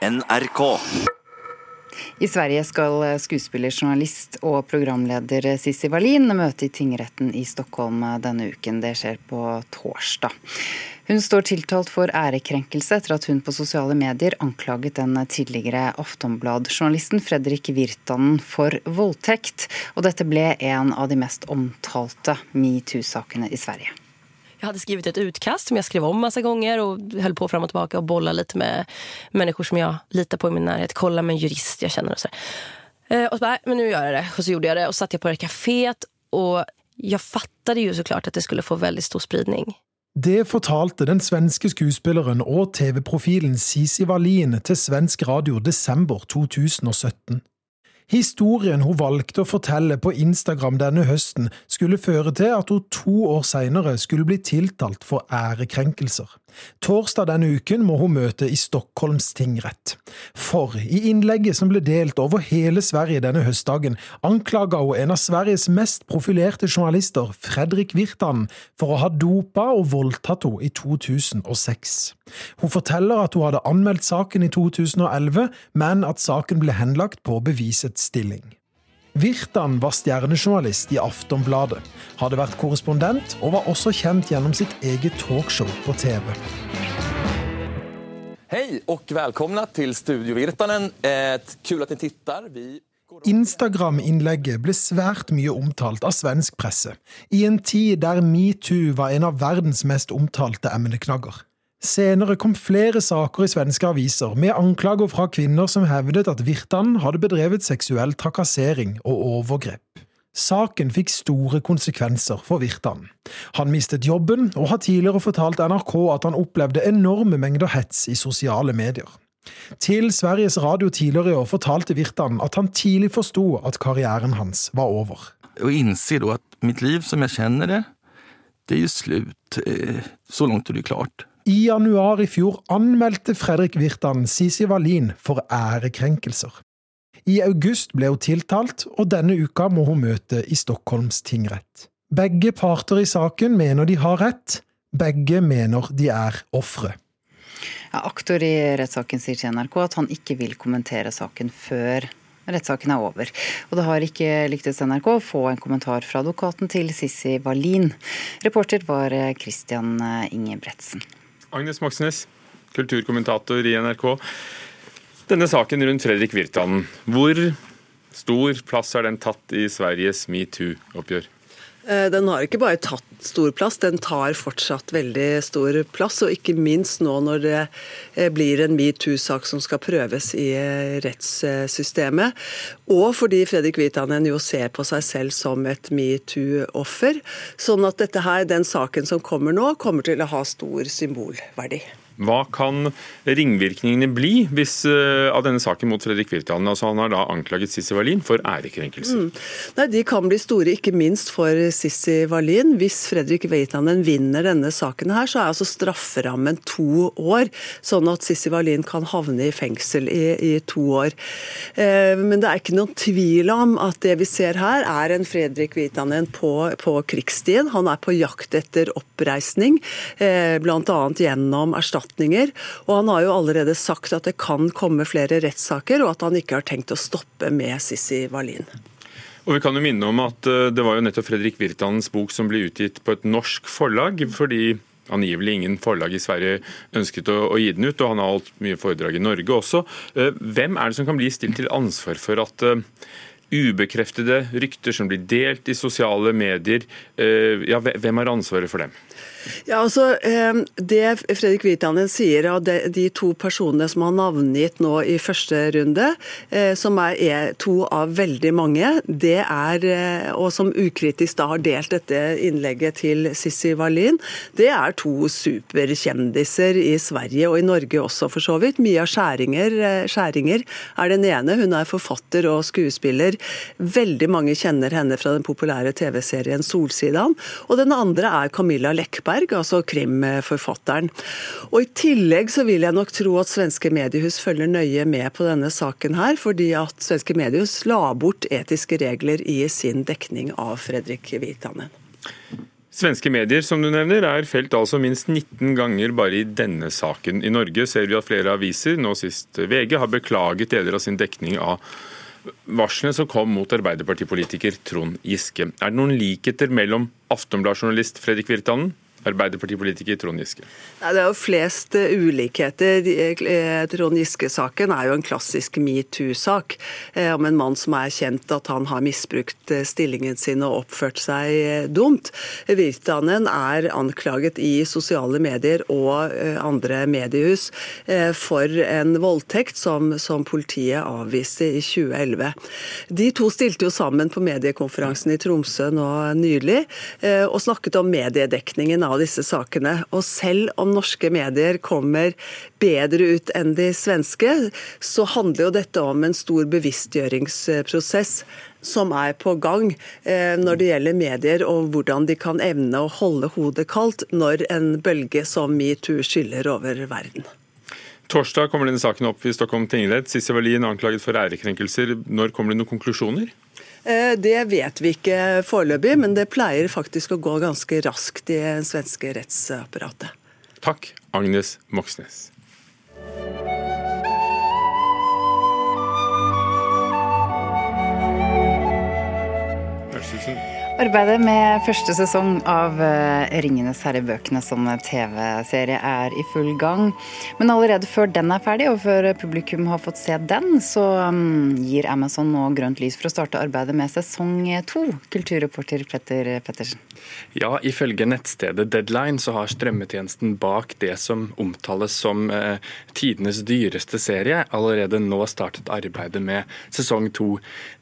NRK. I Sverige skal skuespiller, journalist og programleder Sissi Wallin møte i tingretten i Stockholm denne uken. Det skjer på torsdag. Hun står tiltalt for ærekrenkelse etter at hun på sosiale medier anklaget den tidligere Aftonblad-journalisten Fredrik Virtanen for voldtekt. Og dette ble en av de mest omtalte metoo-sakene i Sverige. Jeg hadde skrevet et utkast som jeg skrev om masse ganger og holdt på fram og tilbake og bolla litt med mennesker som jeg litar på i min nærhet. Kolla med en jurist jeg kjenner. Og så, eh, så bare, men nå gjør jeg det. Og så gjorde jeg det, og satt jeg på det kaféet, og jeg fattet jo så klart at det skulle få veldig stor spridning. Det fortalte den svenske skuespilleren og TV-profilen Sisi Wallin til svensk radio desember 2017. Historien hun valgte å fortelle på Instagram denne høsten, skulle føre til at hun to år senere skulle bli tiltalt for ærekrenkelser. Torsdag denne uken må hun møte i Stockholms tingrett. For i innlegget som ble delt over hele Sverige denne høstdagen, anklaga hun en av Sveriges mest profilerte journalister, Fredrik Virtanen, for å ha dopa og voldtatt henne i 2006. Hun forteller at hun hadde anmeldt saken i 2011, men at saken ble henlagt på bevisets stilling. Virtan var stjernejournalist i Aftonbladet, hadde vært korrespondent og var også kjent gjennom sitt eget talkshow på TV. Hei og velkomne til Studio Virtanen. Kul at dere tittar. Vi Instagram-innlegget ble svært mye omtalt av svensk presse, i en tid der metoo var en av verdens mest omtalte emneknagger. Senere kom flere saker i svenske aviser med anklager fra kvinner som hevdet at Virtanen hadde bedrevet seksuell trakassering og overgrep. Saken fikk store konsekvenser for Virtanen. Han mistet jobben, og har tidligere fortalt NRK at han opplevde enorme mengder hets i sosiale medier. Til Sveriges Radio tidligere i år fortalte Virtanen at han tidlig forsto at karrieren hans var over. Å innse at mitt liv som jeg kjenner det, det er jo slutt. Eh, Så langt er det klart. I januar i fjor anmeldte Fredrik Virtan Sisi Wallin for ærekrenkelser. I august ble hun tiltalt, og denne uka må hun møte i Stockholms tingrett. Begge parter i saken mener de har rett, begge mener de er ofre. Ja, aktor i rettssaken sier til NRK at han ikke vil kommentere saken før rettssaken er over. Og det har ikke lyktes NRK å få en kommentar fra advokaten til Sissi Wallin. Reporter var Christian Ingebretsen. Agnes Moxnes, kulturkommentator i NRK. Denne saken rundt Fredrik Virtanen, hvor stor plass har den tatt i Sveriges metoo-oppgjør? Den har ikke bare tatt stor plass, den tar fortsatt veldig stor plass. Og ikke minst nå når det blir en metoo-sak som skal prøves i rettssystemet. Og fordi Fredrik Virtanen jo ser på seg selv som et metoo-offer. Sånn at her, den saken som kommer nå, kommer til å ha stor symbolverdi. Hva kan ringvirkningene bli hvis, uh, av denne saken mot Fredrik Virtanen? Altså, han har da anklaget Sissi Wallin for ærekrenkelse. Mm. Nei, De kan bli store, ikke minst for Sissi Wallin. Hvis Fredrik Virtanen vinner denne saken, her, så er altså strafferammen to år. Sånn at Sissi Wallin kan havne i fengsel i, i to år. Eh, men det er ikke noen tvil om at det vi ser her, er en Fredrik Virtanen på, på krigsstien. Han er på jakt etter oppreisning, eh, bl.a. gjennom erstatning og han har jo allerede sagt at det kan komme flere rettssaker, og at han ikke har tenkt å stoppe med Sissi Wallin. Og vi kan jo minne om at Det var jo nettopp Fredrik Virtanens bok som ble utgitt på et norsk forlag, fordi angivelig ingen forlag i Sverige ønsket å, å, gi den ut, og han har holdt mye foredrag i Norge også. Hvem er det som kan bli stilt til ansvar for at ubekreftede rykter som blir delt i sosiale medier, ja, hvem har ansvaret for dem? Ja, altså, Det Fredrik Virtanen sier av de to personene som har navngitt nå i første runde, som er to av veldig mange, det er, og som ukritisk da har delt dette innlegget til Sissi Wallin, det er to superkjendiser i Sverige og i Norge også, for så vidt. Mia Skjæringer, Skjæringer er den ene. Hun er forfatter og skuespiller. Veldig mange kjenner henne fra den populære TV-serien Solsidan. Og den andre er Camilla Lekberg altså krimforfatteren. Og I tillegg så vil jeg nok tro at svenske mediehus følger nøye med på denne saken her, fordi at svenske mediehus la bort etiske regler i sin dekning av Fredrik Virtanen. Svenske medier som du nevner, er felt altså minst 19 ganger bare i denne saken. I Norge ser vi at flere aviser, nå sist VG, har beklaget deler av sin dekning av varslene som kom mot Arbeiderpartipolitiker Trond Giske. Er det noen likheter mellom Aftonblad-journalist Fredrik Virtanen Arbeiderpartipolitiker Trond Giske? Nei, det er jo flest eh, ulikheter. Eh, Trond Giske-saken er jo en klassisk metoo-sak eh, om en mann som er kjent at han har misbrukt stillingen sin og oppført seg dumt. Virtanen er anklaget i sosiale medier og andre mediehus for en voldtekt som, som politiet avviste i 2011. De to stilte jo sammen på mediekonferansen i Tromsø nå nylig og snakket om mediedekningen av disse sakene. Og selv om norske medier kommer bedre ut enn de svenske, så handler jo dette om en stor bevisstgjøringsprosess som er på gang eh, når det gjelder medier, og hvordan de kan evne å holde hodet kaldt når en bølge som metoo skyller over verden. Torsdag kommer denne saken opp i Stockholm tingrett. Sissel Wallin anklaget for ærekrenkelser. Når kommer det noen konklusjoner? Eh, det vet vi ikke foreløpig, men det pleier faktisk å gå ganske raskt i det svenske rettsapparatet. Takk, Agnes Moxnes. Arbeidet med første sesong av eh, 'Ringenes herre'-bøkene som TV-serie er i full gang. Men allerede før den er ferdig, og før publikum har fått se den, så mm, gir Amazon nå grønt lys for å starte arbeidet med sesong to. Kulturreporter Petter Pettersen. Ja, ifølge nettstedet Deadline så har strømmetjenesten bak det som omtales som eh, tidenes dyreste serie, allerede nå startet arbeidet med sesong to.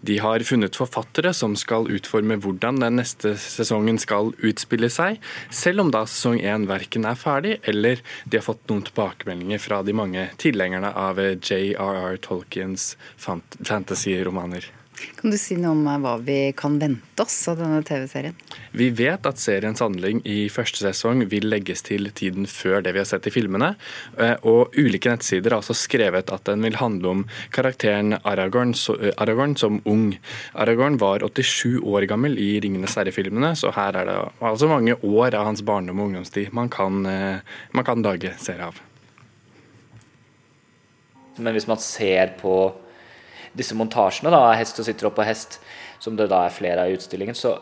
De har funnet forfattere som skal utforme hvordan den neste sesongen skal utspille seg, selv om da sesong én verken er ferdig eller de har fått noen tilbakemeldinger fra de mange tilhengerne av J.R.R. Tolkiens fantasy-romaner. Kan du si noe om hva vi kan vente oss av denne TV-serien? Vi vet at seriens handling i første sesong vil legges til tiden før det vi har sett i filmene. Eh, og ulike nettsider har også skrevet at den vil handle om karakteren Aragorn, eh, Aragorn som ung. Aragorn var 87 år gammel i 'Ringenes herre'-filmene, så her er det altså mange år av hans barndom og ungdomstid man kan, eh, man kan dage serie av. Men hvis man ser på disse montasjene av hest og sitter oppå hest, som det da er flere av i utstillingen, så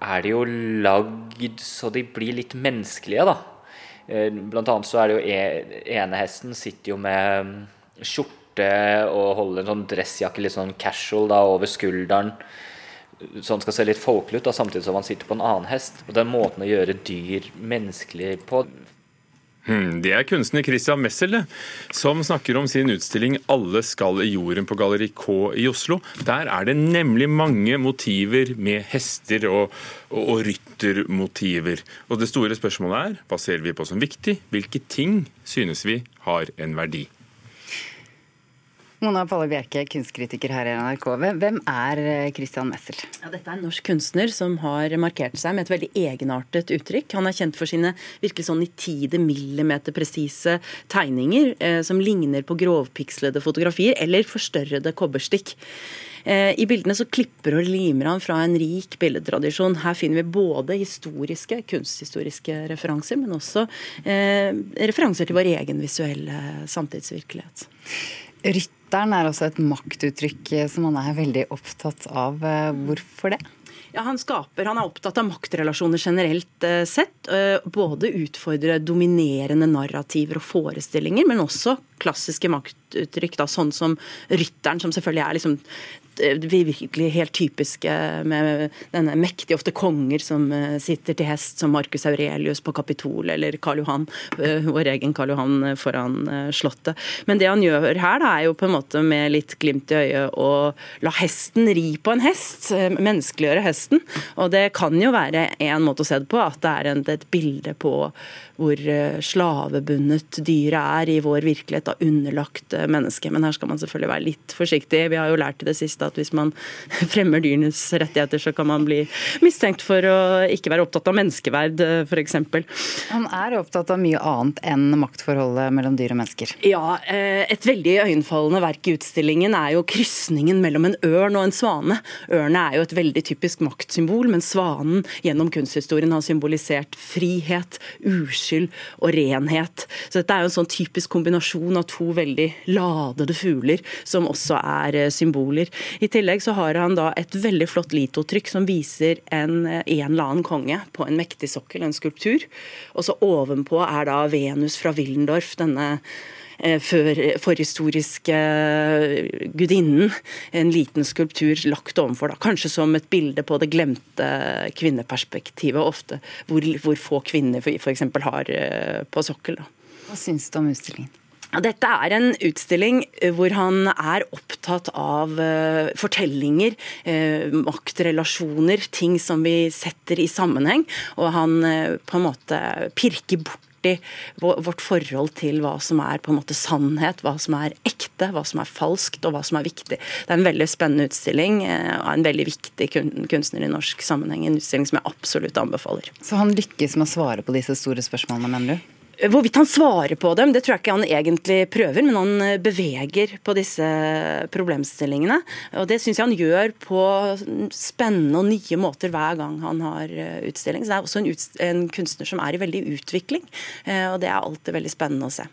er de jo lagd så de blir litt menneskelige, da. Eh, blant annet så er det jo e, ene hesten sitter jo med mm, skjorte og holder en sånn dressjakke litt sånn casual da over skulderen. Så han skal se litt folkelig ut, da, samtidig som han sitter på en annen hest. Og Den måten å gjøre dyr menneskelig på det er kunstner Christian Messel som snakker om sin utstilling 'Alle skal i jorden' på Galleri K i Oslo. Der er det nemlig mange motiver med hester og, og, og ryttermotiver. Og det store spørsmålet er hva ser vi på som viktig? Hvilke ting synes vi har en verdi? Mona Palle Bjerke, kunstkritiker her i NRK. Hvem er eh, Christian Messel? Ja, dette er en norsk kunstner som har markert seg med et veldig egenartet uttrykk. Han er kjent for sine virkelig sånn nitide, millimeter presise tegninger eh, som ligner på grovpikslede fotografier eller forstørrede kobberstikk. Eh, I bildene så klipper og limer han fra en rik billedtradisjon. Her finner vi både historiske, kunsthistoriske referanser, men også eh, referanser til vår egen visuelle samtidsvirkelighet. Rytteren er også et maktuttrykk som han er veldig opptatt av. Hvorfor det? Ja, han, skaper, han er opptatt av maktrelasjoner generelt eh, sett. Eh, både utfordre dominerende narrativer og forestillinger, men også klassiske maktuttrykk, da, sånn som rytteren, som selvfølgelig er liksom Eh, virkelig helt typiske med denne mektige, ofte konger som eh, sitter til hest, som Marcus Aurelius på Kapitol, eller Karl Johan, eh, vår egen Karl Johan foran Slottet. Men det han gjør her, da, er jo på en måte med litt glimt i øyet å la hesten ri på en hest. Menneskeliggjøre hesten. Og det kan jo være en måte å se det på, at det er et bilde på hvor slavebundet dyret er i vår virkelighet. da underlagt menneske. Men her skal man selvfølgelig være litt forsiktig. Vi har jo lært i det siste at hvis man fremmer dyrenes rettigheter, så kan man bli mistenkt for å ikke være opptatt av menneskeverd, f.eks. Han er opptatt av mye annet enn maktforholdet mellom dyr og mennesker. Ja, et veldig øyenfallende verk i utstillingen er jo krysningen mellom en ørn og en svane. Ørne er jo et veldig typisk maktsymbol, men svanen gjennom kunsthistorien har symbolisert frihet, uskyld og renhet. Så dette er jo en sånn typisk kombinasjon av to veldig ladede fugler, som også er eh, symboler. I tillegg så har han da et veldig flott litotrykk som viser en, eh, en eller annen konge på en mektig sokkel, en skulptur. Og så ovenpå er da Venus fra Willendorf, denne for, forhistoriske eh, gudinnen. En liten skulptur lagt ovenfor, da. kanskje som et bilde på det glemte kvinneperspektivet, ofte hvor, hvor få kvinner f.eks. har eh, på sokkel. Da. Hva syns du om utstillingen? Dette er en utstilling hvor han er opptatt av fortellinger, maktrelasjoner, ting som vi setter i sammenheng. Og han på en måte pirker bort borti vårt forhold til hva som er på en måte sannhet, hva som er ekte, hva som er falskt og hva som er viktig. Det er en veldig spennende utstilling eh, av en veldig viktig kunstner i norsk sammenheng. En utstilling som jeg absolutt anbefaler. Så han lykkes med å svare på disse store spørsmålene, mener du? Hvorvidt han svarer på dem, det tror jeg ikke han egentlig prøver, men han eh, beveger på disse problemstillingene. Og det syns jeg han gjør på spennende og nye måter hver gang han har eh, utstilling. Så det er også en, en kunstner som er i veldig utvikling, eh, og det er alltid veldig spennende å se.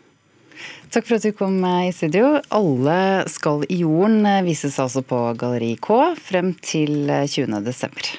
Takk for at du kom i studio. Alle skal i jorden vises altså på Galleri K frem til 20. desember.